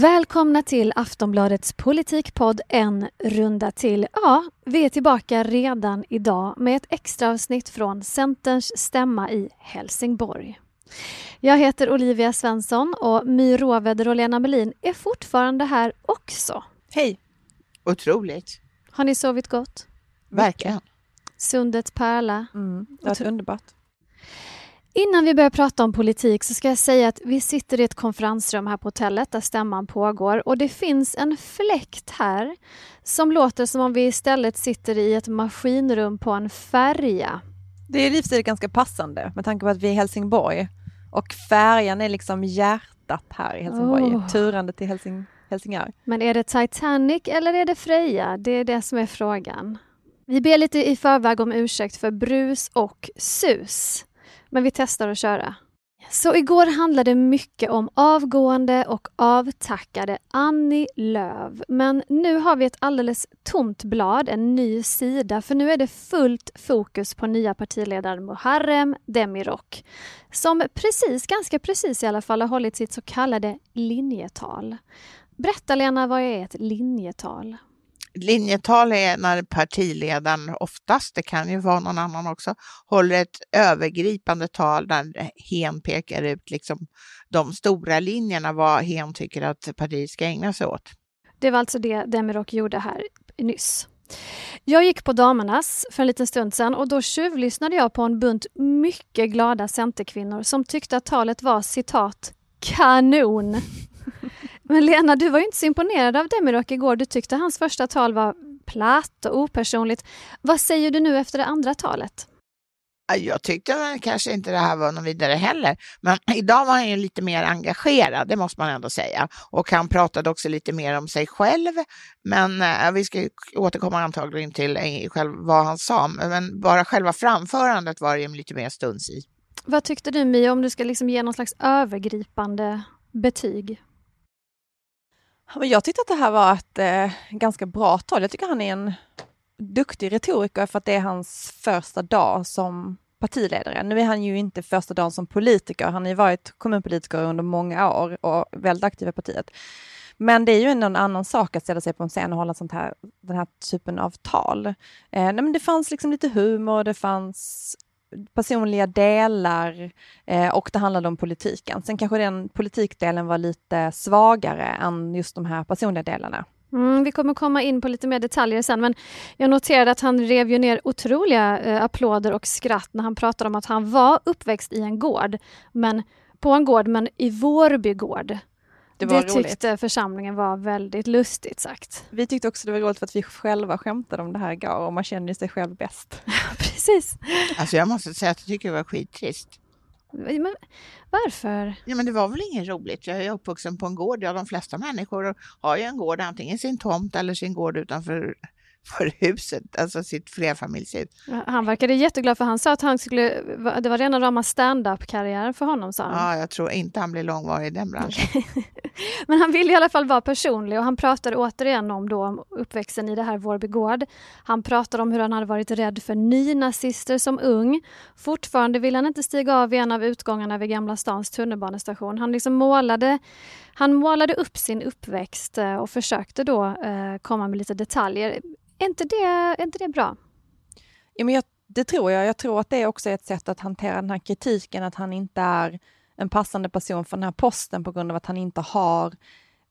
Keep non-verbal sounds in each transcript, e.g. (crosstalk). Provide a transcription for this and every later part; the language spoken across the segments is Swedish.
Välkomna till Aftonbladets politikpodd En runda till. Ja, vi är tillbaka redan idag med ett extra avsnitt från Centerns stämma i Helsingborg. Jag heter Olivia Svensson och My Råväder och Lena Melin är fortfarande här också. Hej! Otroligt. Har ni sovit gott? Verkligen. Sundets pärla. Mm, det har varit underbart. Innan vi börjar prata om politik så ska jag säga att vi sitter i ett konferensrum här på hotellet där stämman pågår och det finns en fläkt här som låter som om vi istället sitter i ett maskinrum på en färja. Det är sig ganska passande med tanke på att vi är i Helsingborg och färjan är liksom hjärtat här i Helsingborg, Oh. turande till Helsing Helsingör. Men är det Titanic eller är det Freja? Det är det som är frågan. Vi ber lite i förväg om ursäkt för brus och sus. Men vi testar att köra. Så igår handlade mycket om avgående och avtackade Annie Lööf. Men nu har vi ett alldeles tomt blad, en ny sida, för nu är det fullt fokus på nya partiledaren Muharrem Demirok som precis, ganska precis i alla fall, har hållit sitt så kallade linjetal. Berätta Lena, vad är ett linjetal? Linjetal är när partiledaren oftast, det kan ju vara någon annan också, håller ett övergripande tal där hen pekar ut liksom de stora linjerna, vad hen tycker att partiet ska ägna sig åt. Det var alltså det Demirok gjorde här nyss. Jag gick på damernas för en liten stund sedan och då tjuvlyssnade jag på en bunt mycket glada centerkvinnor som tyckte att talet var citat kanon. Men Lena, du var ju inte så imponerad av Demirok igår. Du tyckte hans första tal var platt och opersonligt. Vad säger du nu efter det andra talet? Jag tyckte kanske inte det här var någon vidare heller, men (clears throat) idag var han ju lite mer engagerad, det måste man ändå säga. Och han pratade också lite mer om sig själv, men eh, vi ska återkomma antagligen till eh, själv vad han sa, men bara själva framförandet var ju lite mer stuns i. Vad tyckte du Mia, om du ska liksom ge någon slags övergripande betyg? Men Jag tyckte att det här var ett eh, ganska bra tal. Jag tycker han är en duktig retoriker för att det är hans första dag som partiledare. Nu är han ju inte första dagen som politiker. Han har ju varit kommunpolitiker under många år och väldigt aktiv i partiet. Men det är ju ändå en annan sak att ställa sig på en scen och hålla sånt här, den här typen av tal. Eh, nej, men det fanns liksom lite humor, det fanns personliga delar eh, och det handlade om politiken. Sen kanske den politikdelen var lite svagare än just de här personliga delarna. Mm, vi kommer komma in på lite mer detaljer sen, men jag noterade att han rev ju ner otroliga eh, applåder och skratt när han pratade om att han var uppväxt i en gård, men på en gård, men i Vårby gård. Det var det roligt. tyckte församlingen var väldigt lustigt sagt. Vi tyckte också det var roligt för att vi själva skämtade om det här igår och man känner ju sig själv bäst. (laughs) Precis. Alltså jag måste säga att jag tycker det var skittrist. Men varför? Ja, men det var väl inget roligt. Jag är uppvuxen på en gård. Ja, de flesta människor har ju en gård, antingen sin tomt eller sin gård utanför för huset, alltså sitt flerfamiljshus. Han verkade jätteglad för han sa att han skulle, det var rena rama stand-up-karriär för honom sa han. Ja, jag tror inte han blir långvarig i den branschen. (laughs) Men han ville i alla fall vara personlig och han pratade återigen om då uppväxten i det här Vårby gård. Han pratade om hur han hade varit rädd för nynazister som ung. Fortfarande vill han inte stiga av i en av utgångarna vid Gamla stans tunnelbanestation. Han liksom målade, han målade upp sin uppväxt eh, och försökte då eh, komma med lite detaljer. Är inte det, är inte det bra? Ja, men jag, det tror jag. Jag tror att det också är ett sätt att hantera den här kritiken, att han inte är en passande person för den här posten på grund av att han inte har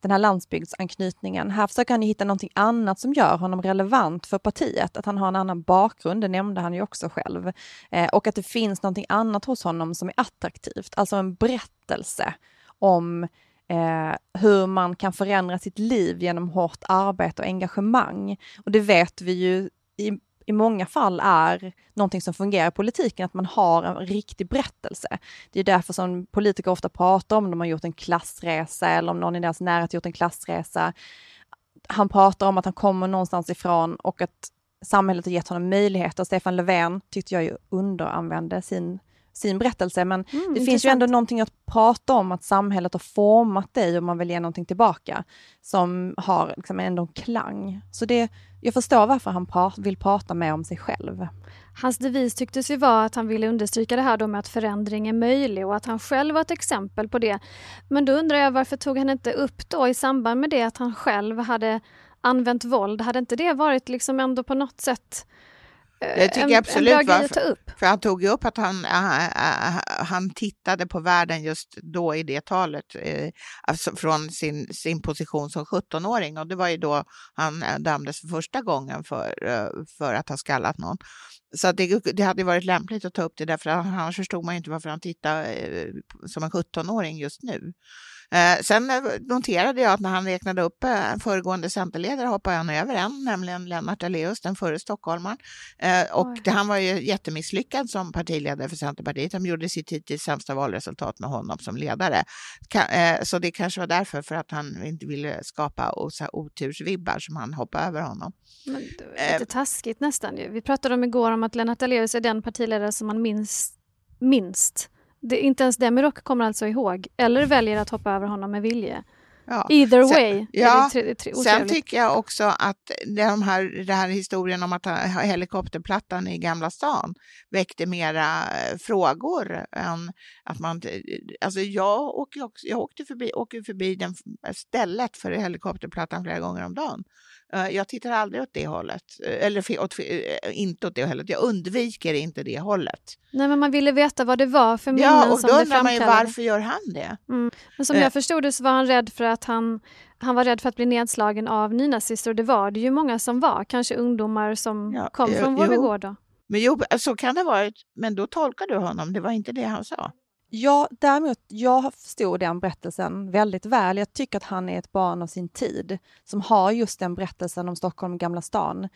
den här landsbygdsanknytningen. Här försöker han ju hitta någonting annat som gör honom relevant för partiet, att han har en annan bakgrund, det nämnde han ju också själv. Eh, och att det finns någonting annat hos honom som är attraktivt, alltså en berättelse om eh, hur man kan förändra sitt liv genom hårt arbete och engagemang. Och det vet vi ju i, i många fall är någonting som fungerar i politiken, att man har en riktig berättelse. Det är därför som politiker ofta pratar om de har gjort en klassresa eller om någon i deras närhet gjort en klassresa. Han pratar om att han kommer någonstans ifrån och att samhället har gett honom möjligheter. Stefan Löfven tyckte jag ju underanvände sin, sin berättelse, men mm, det intressant. finns ju ändå någonting att prata om, att samhället har format dig och man vill ge någonting tillbaka, som har liksom ändå en klang. Så det, jag förstår varför han pra vill prata mer om sig själv. Hans devis tycktes ju vara att han ville understryka det här då med att förändring är möjlig och att han själv var ett exempel på det. Men då undrar jag varför tog han inte upp då i samband med det att han själv hade använt våld? Hade inte det varit liksom ändå på något sätt det tycker en, jag absolut en bra var, för, upp. för han tog ju upp att han, äh, äh, han tittade på världen just då i det talet, alltså från sin, sin position som 17-åring och det var ju då han dömdes för första gången för, för att ha skallat någon. Så det, det hade varit lämpligt att ta upp det därför annars förstod man inte varför han tittade som en 17-åring just nu. Eh, sen eh, noterade jag att när han räknade upp eh, föregående centerledare hoppade han över en, nämligen Lennart Daléus, den förre stockholmaren. Eh, och det, han var ju jättemisslyckad som partiledare för Centerpartiet. De gjorde sitt hittills sämsta valresultat med honom som ledare. Ka eh, så det kanske var därför, för att han inte ville skapa otursvibbar som han hoppade över honom. Men, lite eh, taskigt nästan. Vi pratade om igår om att Lennart Daléus är den partiledare som man minst minst det, inte ens Demirok kommer alltså ihåg, eller väljer att hoppa över honom med vilje. Ja. Either way. Sen, ja, tre, tre, sen tycker jag också att de här, den här historien om att helikopterplattan i Gamla stan väckte mera eh, frågor än att man... Alltså jag, åker jag åkte förbi, åker förbi den stället för helikopterplattan flera gånger om dagen. Eh, jag tittar aldrig åt det hållet, eh, eller åt, eh, inte åt det hållet. Jag undviker inte det hållet. Nej, men man ville veta vad det var för minnen ja, och som då undrar man ju varför gör han det? Mm. Men som jag förstod det så var han rädd för att han, han var rädd för att bli nedslagen av nynazister och det var det ju många som var, kanske ungdomar som ja, kom från Vårby då. Men jo, så kan det ha varit, men då tolkar du honom, det var inte det han sa. Ja, däremot, jag förstod den berättelsen väldigt väl. Jag tycker att han är ett barn av sin tid som har just den berättelsen om Stockholm Gamla stan.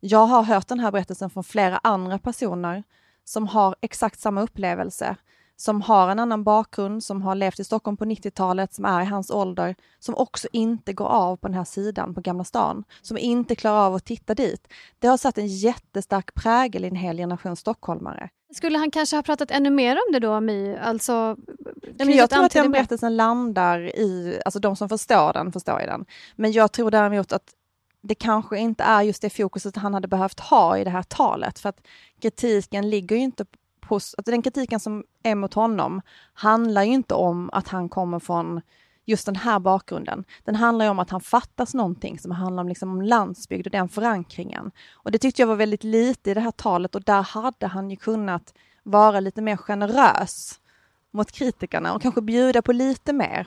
Jag har hört den här berättelsen från flera andra personer som har exakt samma upplevelse, som har en annan bakgrund, som har levt i Stockholm på 90-talet, som är i hans ålder, som också inte går av på den här sidan på Gamla stan, som inte klarar av att titta dit. Det har satt en jättestark prägel i en hel generation stockholmare. Skulle han kanske ha pratat ännu mer om det då, My? Alltså, men jag tror att den berättelsen landar i, alltså de som förstår den förstår ju den. Men jag tror däremot att det kanske inte är just det fokuset han hade behövt ha i det här talet, för att kritiken ligger ju inte hos, alltså den kritiken som är mot honom handlar ju inte om att han kommer från just den här bakgrunden. Den handlar ju om att han fattas någonting som handlar om, liksom om landsbygd och den förankringen. Och det tyckte jag var väldigt lite i det här talet och där hade han ju kunnat vara lite mer generös mot kritikerna och kanske bjuda på lite mer.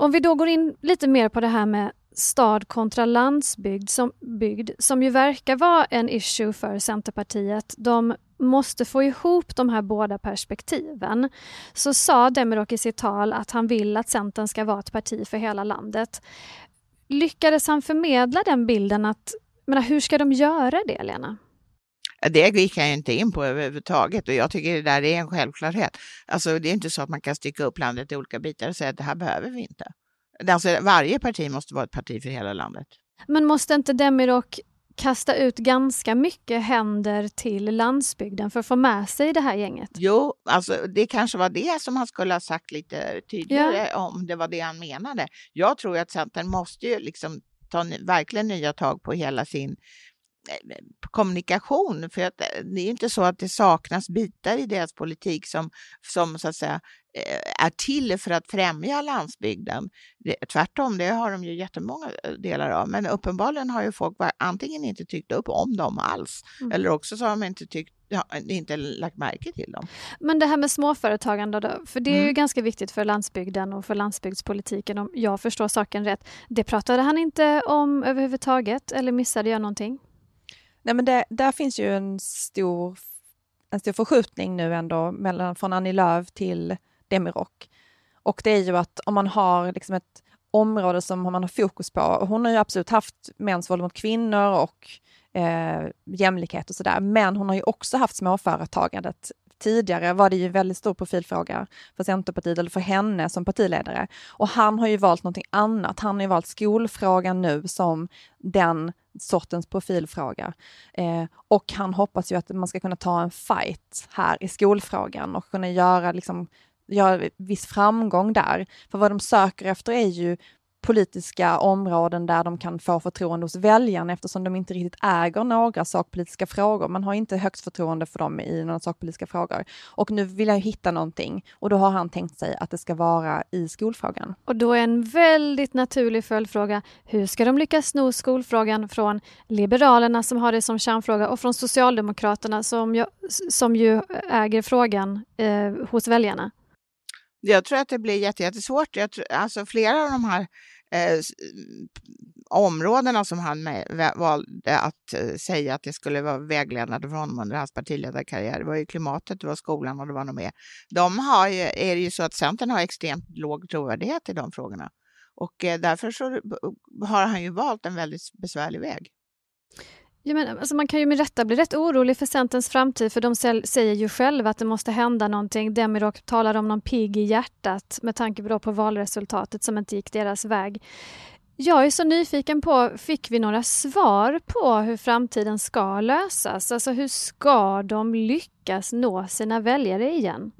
Om vi då går in lite mer på det här med stad kontra landsbygd som, bygd, som ju verkar vara en issue för Centerpartiet. De måste få ihop de här båda perspektiven. Så sa Demirok i sitt tal att han vill att Centern ska vara ett parti för hela landet. Lyckades han förmedla den bilden att, menar, hur ska de göra det Lena? Det gick jag inte in på överhuvudtaget och jag tycker det där är en självklarhet. Alltså det är inte så att man kan stycka upp landet i olika bitar och säga att det här behöver vi inte. Alltså, varje parti måste vara ett parti för hela landet. Men måste inte Demirok kasta ut ganska mycket händer till landsbygden för att få med sig det här gänget? Jo, alltså det kanske var det som han skulle ha sagt lite tydligare ja. om det var det han menade. Jag tror att Centern måste ju liksom ta verkligen nya tag på hela sin kommunikation. För att eh, det är inte så att det saknas bitar i deras politik som, som så att säga eh, är till för att främja landsbygden. Det, tvärtom, det har de ju jättemånga delar av. Men uppenbarligen har ju folk antingen inte tyckt upp om dem alls mm. eller också så har de inte tyckt ja, inte lagt märke till dem. Men det här med småföretagande då, för det är ju Mm. ganska viktigt för landsbygden och för landsbygdspolitiken om jag förstår saken rätt. Det pratade han inte om överhuvudtaget eller missade jag någonting? Nej, men det, där finns ju en stor, en stor förskjutning nu ändå mellan, från Annie Lööf till Demirok. Och det är ju att om man har liksom ett område som man har fokus på, och hon har ju absolut haft mäns våld mot kvinnor och eh, jämlikhet och sådär, men hon har ju också haft småföretagandet. Tidigare var det ju en väldigt stor profilfråga för Centerpartiet eller för henne som partiledare. Och han har ju valt någonting annat. Han har ju valt skolfrågan nu som den sortens profilfråga. Eh, och han hoppas ju att man ska kunna ta en fight här i skolfrågan och kunna göra, liksom, göra viss framgång där. För vad de söker efter är ju politiska områden där de kan få förtroende hos väljarna eftersom de inte riktigt äger några sakpolitiska frågor. Man har inte högst förtroende för dem i några sakpolitiska frågor. Och nu vill jag hitta någonting och då har han tänkt sig att det ska vara i skolfrågan. Och då är en väldigt naturlig följdfråga, hur ska de lyckas sno skolfrågan från Liberalerna som har det som kärnfråga och från Socialdemokraterna som ju, som ju äger frågan eh, hos väljarna? Jag tror att det blir jätte- jättesvårt. Jag tror, alltså flera av de här Eh, eh, områdena som han med, valde att eh, säga att det skulle vara vägledande för honom under hans partiledarkarriär, det var ju klimatet, det var skolan och det var nog mer. De har ju, är det ju så att Centern har extremt låg trovärdighet i de frågorna. Och eh, därför så har han ju valt en väldigt besvärlig väg. Ja, men, alltså, man kan ju med rätta bli rätt orolig för Centerns framtid för de säger ju själva att det måste hända någonting. Demirok talar om någon pigg i hjärtat med tanke på, på valresultatet som inte gick deras väg. Jag är så nyfiken på, fick vi några svar på hur framtiden ska lösas? Alltså hur ska de lyckas nå sina väljare igen?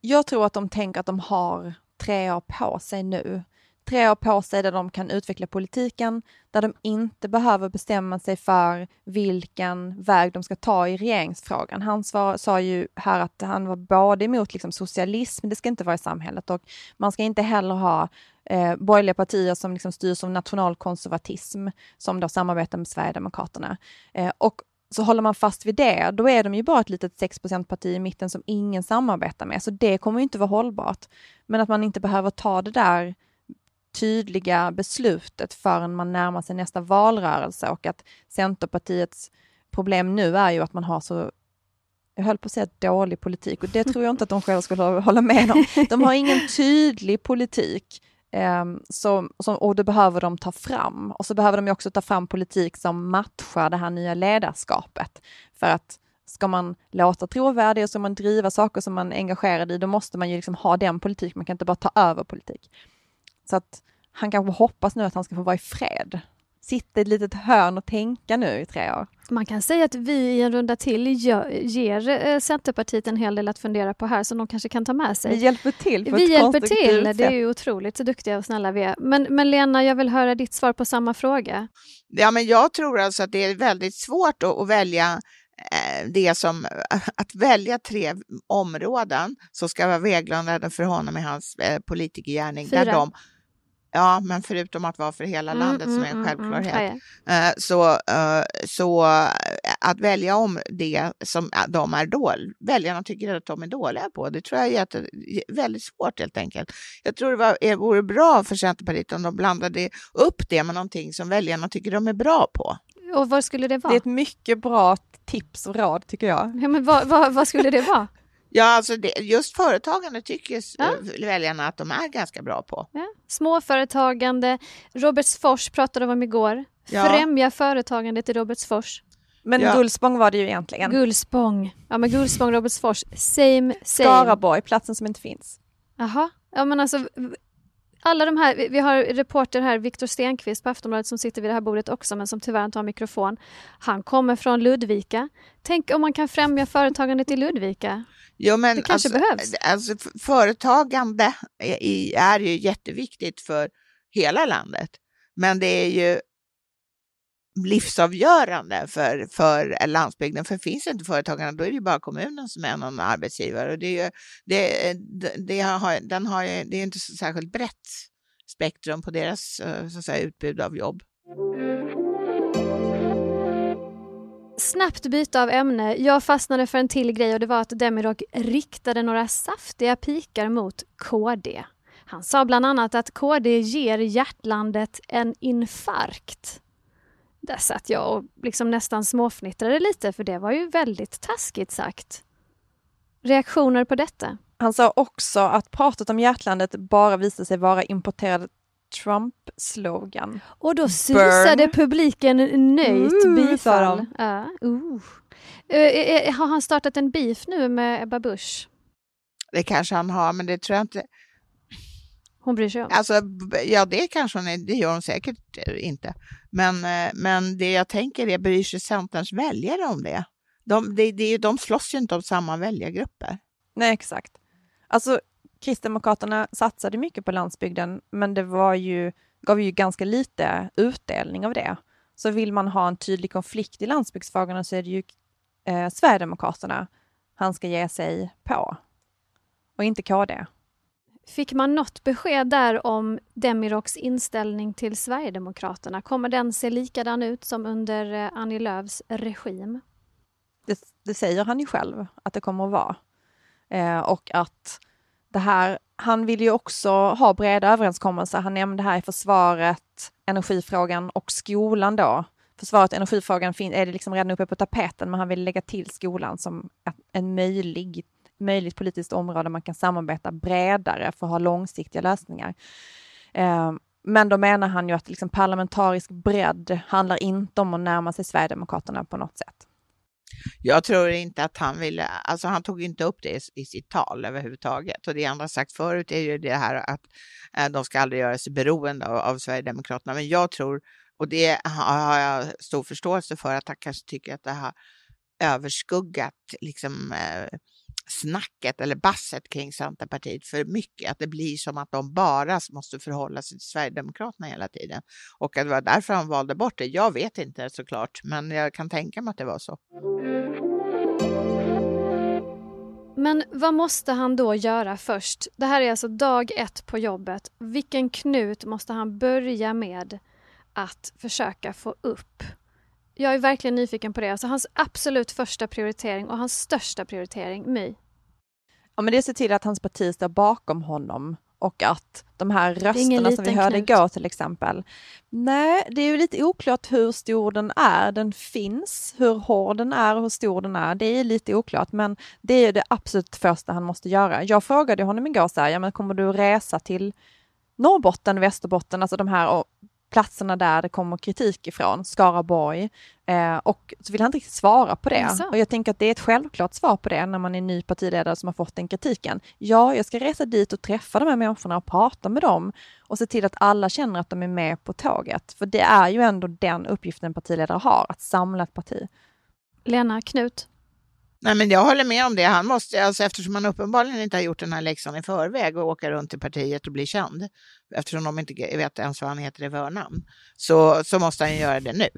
Jag tror att de tänker att de har tre år på sig nu. Tre år på sig där de kan utveckla politiken, där de inte behöver bestämma sig för vilken väg de ska ta i regeringsfrågan. Han svar, sa ju här att han var både emot liksom socialism, det ska inte vara i samhället, och man ska inte heller ha eh, borgerliga partier som liksom styrs av nationalkonservatism, som då samarbetar med Sverigedemokraterna. Eh, och så håller man fast vid det, då är de ju bara ett litet 6% parti i mitten som ingen samarbetar med, så det kommer ju inte vara hållbart. Men att man inte behöver ta det där tydliga beslutet förrän man närmar sig nästa valrörelse och att Centerpartiets problem nu är ju att man har så jag höll på att säga dålig politik och det tror jag inte att de själva skulle hålla med om. (laughs) De har ingen tydlig politik eh, som, som, och det behöver de ta fram. Och så behöver de också ta fram politik som matchar det här nya ledarskapet. För att ska man låta trovärdig och ska man driva saker som man är engagerad i, då måste man ju liksom ha den politik, man kan inte bara ta över politik. Så att han kanske hoppas nu att han ska få vara i fred. Sitta i ett litet hörn och tänka nu i tre år. Man kan säga att vi i en runda till ger eh, Centerpartiet en hel del att fundera på här som de kanske kan ta med sig. Vi hjälper till på Vi ett hjälper till, det är sätt. ju otroligt så duktiga och snälla vi är. Men, men Lena, jag vill höra ditt svar på samma fråga. Ja, men jag tror alltså att det är väldigt svårt att, att välja eh, det som, (laughs) att välja tre områden som ska vara vägledande för honom i hans eh, politikergärning. Där Fyra. de, ja, men förutom att vara för hela landet som är en mm, självklarhet. mm, ja, Eh, så, eh, så eh, att välja om det som de är dåliga, väljarna tycker att de är dåliga på, det tror jag är jätte, väldigt svårt helt enkelt. Jag tror det var, det vore bra för Centerpartiet om de blandade upp det med någonting som väljarna tycker de är bra på. Och vad skulle det Det är vara? ett mycket bra tips och råd tycker jag. Ja, men vad, vad, vad skulle det vara? Ja, alltså det, just företagande tycker Ja. eh, väljarna att de är ganska bra på. Ja. Småföretagande, Robertsfors pratade vi om igår. Ja. Främja företagandet i Robertsfors. Men Ja. Gullspång var det ju egentligen. Gullspång. Ja men Gullspång, Robertsfors. Same, same. Skaraborg, platsen som inte finns. Jaha. Ja men alltså alla de här, vi- har reporter här, Viktor Stenqvist på Aftonbladet som sitter vid det här bordet också men som tyvärr inte har mikrofon. Han kommer från Ludvika. Tänk om man kan främja företagandet i Ludvika. Jo, men Det kanske alltså, behövs. Alltså, f- företagande är ju jätteviktigt för hela landet, men det är ju livsavgörande för, för landsbygden. För finns inte företagarna, då är det ju bara kommunen som är någon arbetsgivare. Och det är ju, det, det, har, den har, ju- det är inte så särskilt brett spektrum på deras eh, så att säga, utbud av jobb. Snabbt byte av ämne. Jag fastnade för en till grej och det var att Demirok riktade några saftiga pikar mot KD. Han sa bland annat att KD ger hjärtlandet en infarkt. Där satt jag och liksom nästan småfnittrade lite för det var ju väldigt taskigt sagt. Reaktioner på detta? Han sa också att pratet om hjärtlandet bara visade sig vara importerad Trump-slogan. Och då susade Burn. publiken nöjt uh, bifall. Uh, uh. Uh, har han startat en beef nu med Ebba Busch? Det kanske han har, men det tror jag inte. Hon bryr sig om? Alltså, ja, det kanske hon är, det gör hon säkert inte. Men, eh, men det jag tänker är, bryr sig Centerns väljare om det? De, de, de, de slåss ju inte om samma väljargrupper. Nej, exakt. Alltså, Kristdemokraterna satsade mycket på landsbygden, men det var ju, gav ju ganska lite utdelning av det. Så vill man ha en tydlig konflikt i landsbygdsfrågorna så är det ju eh, Sverigedemokraterna han ska ge sig på. Och inte KD. Fick man något besked där om Demiroks inställning till Sverigedemokraterna? Kommer den se likadan ut som under eh, Annie Lööfs regim? Det, det säger han ju själv att det kommer att vara. Eh, och att det här, han vill ju också ha breda överenskommelser. Han nämnde här i försvaret, energifrågan och skolan då. Försvaret och energifrågan är det liksom redan uppe på tapeten, men han vill lägga till skolan som en möjlig, möjligt politiskt område man kan samarbeta bredare för att ha långsiktiga lösningar. Eh, men då menar han ju att liksom parlamentarisk bredd handlar inte om att närma sig Sverigedemokraterna på något sätt. Jag tror inte att han ville, alltså han tog inte upp det i sitt tal överhuvudtaget. Och det han har sagt förut är ju det här att eh, de ska aldrig göra sig beroende av, av Sverigedemokraterna. Men jag tror, och det har jag stor förståelse för, att han kanske tycker att det har överskuggat liksom, eh, snacket eller basset kring Centerpartiet för mycket. Att det blir som att de bara måste förhålla sig till Sverigedemokraterna hela tiden. Och att det var därför han valde bort det. Jag vet inte såklart, men jag kan tänka mig att det var så. Men vad måste han då göra först? Det här är alltså dag ett på jobbet. Vilken knut måste han börja med att försöka få upp? Jag är verkligen nyfiken på det. Alltså hans absolut första prioritering och hans största prioritering, My. Ja, men det är att se till att hans parti står bakom honom och att de här rösterna som vi hörde knut. igår till exempel. Nej, det är ju lite oklart hur stor den är. Den finns, hur hård den är och hur stor den är. Det är lite oklart, men det är det absolut första han måste göra. Jag frågade honom igår så här, ja men kommer du resa till Norrbotten, Västerbotten, alltså de här platserna där det kommer kritik ifrån, Skaraborg. Eh, och så vill han inte riktigt svara på det. Och jag tänker att det är ett självklart svar på det när man är ny partiledare som har fått den kritiken. Ja, jag ska resa dit och träffa de här människorna och prata med dem och se till att alla känner att de är med på tåget. För det är ju ändå den uppgiften en partiledare har, att samla ett parti. Lena Knut? Nej, men jag håller med om det. Han måste, alltså, eftersom han uppenbarligen inte har gjort den här läxan i förväg och åka runt till partiet och bli känd, eftersom de inte vet ens vad han heter i förnamn, så, så måste han göra det nu.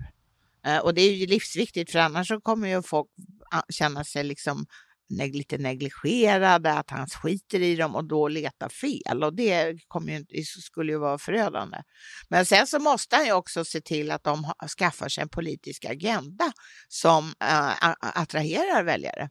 Eh, och det är ju livsviktigt, för annars så kommer ju folk ah, känna sig liksom lite negligerade, att han skiter i dem och då letar fel. Och det ju, skulle ju vara förödande. Men sen så måste han ju också se till att de skaffar sig en politisk agenda som äh, attraherar väljare.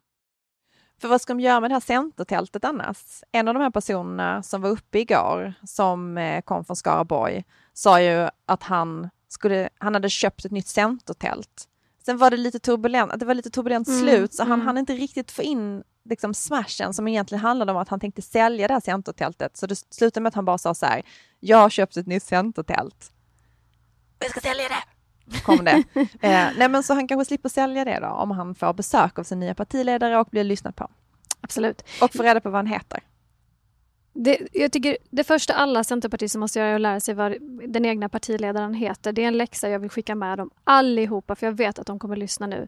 För vad ska de göra med det här centertältet annars? En av de här personerna som var uppe igår, som eh, kom från Skaraborg, sa ju att han, skulle, han hade köpt ett nytt centertält Sen var det lite turbulent, det var lite turbulent mm, slut, så han mm. hann inte riktigt få in liksom smashen som egentligen handlade om att han tänkte sälja det här centertältet. Så det slutade med att han bara sa så här, jag har köpt ett nytt centertält. Jag ska sälja det! Kom det. (laughs) eh, nej men så han kanske slipper sälja det då, om han får besök av sin nya partiledare och blir lyssnad på. Absolut. Och får reda på vad han heter. Det, jag tycker det första alla centerpartister måste göra är att lära sig vad den egna partiledaren heter. Det är en läxa jag vill skicka med dem allihopa, för jag vet att de kommer lyssna nu.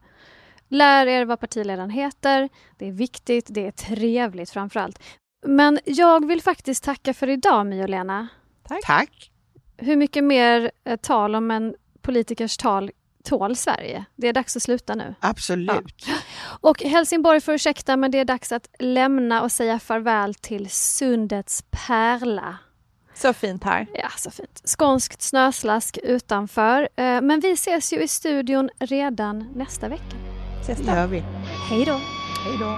Lär er vad partiledaren heter. Det är viktigt, det är trevligt framför allt. Men jag vill faktiskt tacka för idag, My och Lena. Tack. Tack. Hur mycket mer eh, tal om en politikers tal tål Sverige. Det är dags att sluta nu. Absolut. Ja. Och Helsingborg får ursäkta, men det är dags att lämna och säga farväl till Sundets pärla. Så fint här. Ja, så fint. Skånskt snöslask utanför. Eh, men vi ses ju i studion redan nästa vecka. Ses Det där. gör vi. Hej då! Hej då.